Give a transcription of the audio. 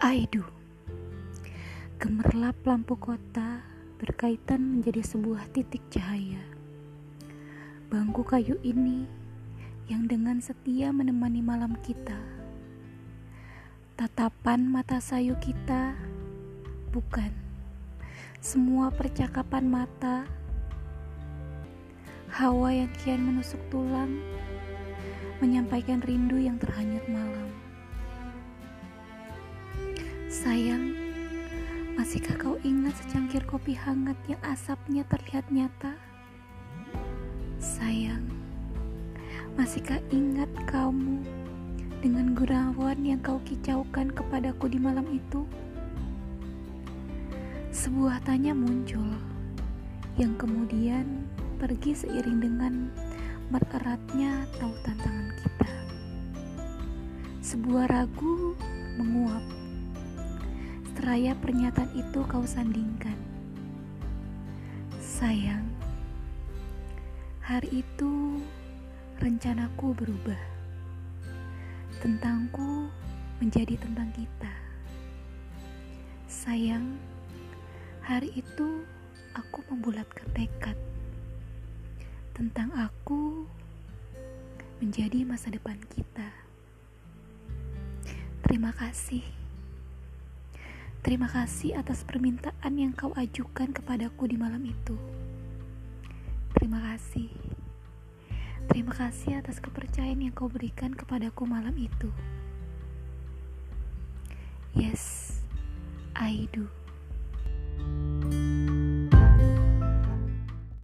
Aidu. Gemerlap lampu kota berkaitan menjadi sebuah titik cahaya. Bangku kayu ini yang dengan setia menemani malam kita. Tatapan mata sayu kita bukan Semua percakapan mata. Hawa yang kian menusuk tulang Menyampaikan rindu yang terhanyut malam Sayang, masihkah kau ingat secangkir kopi hangat yang asapnya terlihat nyata? Sayang, masihkah ingat kamu dengan gurauan yang kau kicaukan kepadaku di malam itu? Sebuah tanya muncul yang kemudian pergi seiring dengan mereratnya tautan tangan kita. Sebuah ragu menguap Seraya pernyataan itu kau sandingkan. Sayang, hari itu rencanaku berubah. Tentangku menjadi tentang kita. Sayang, hari itu aku membulatkan tekad tentang aku menjadi masa depan kita. Terima kasih. Terima kasih atas permintaan yang kau ajukan kepadaku di malam itu. Terima kasih. Terima kasih atas kepercayaan yang kau berikan kepadaku malam itu. Yes, I do.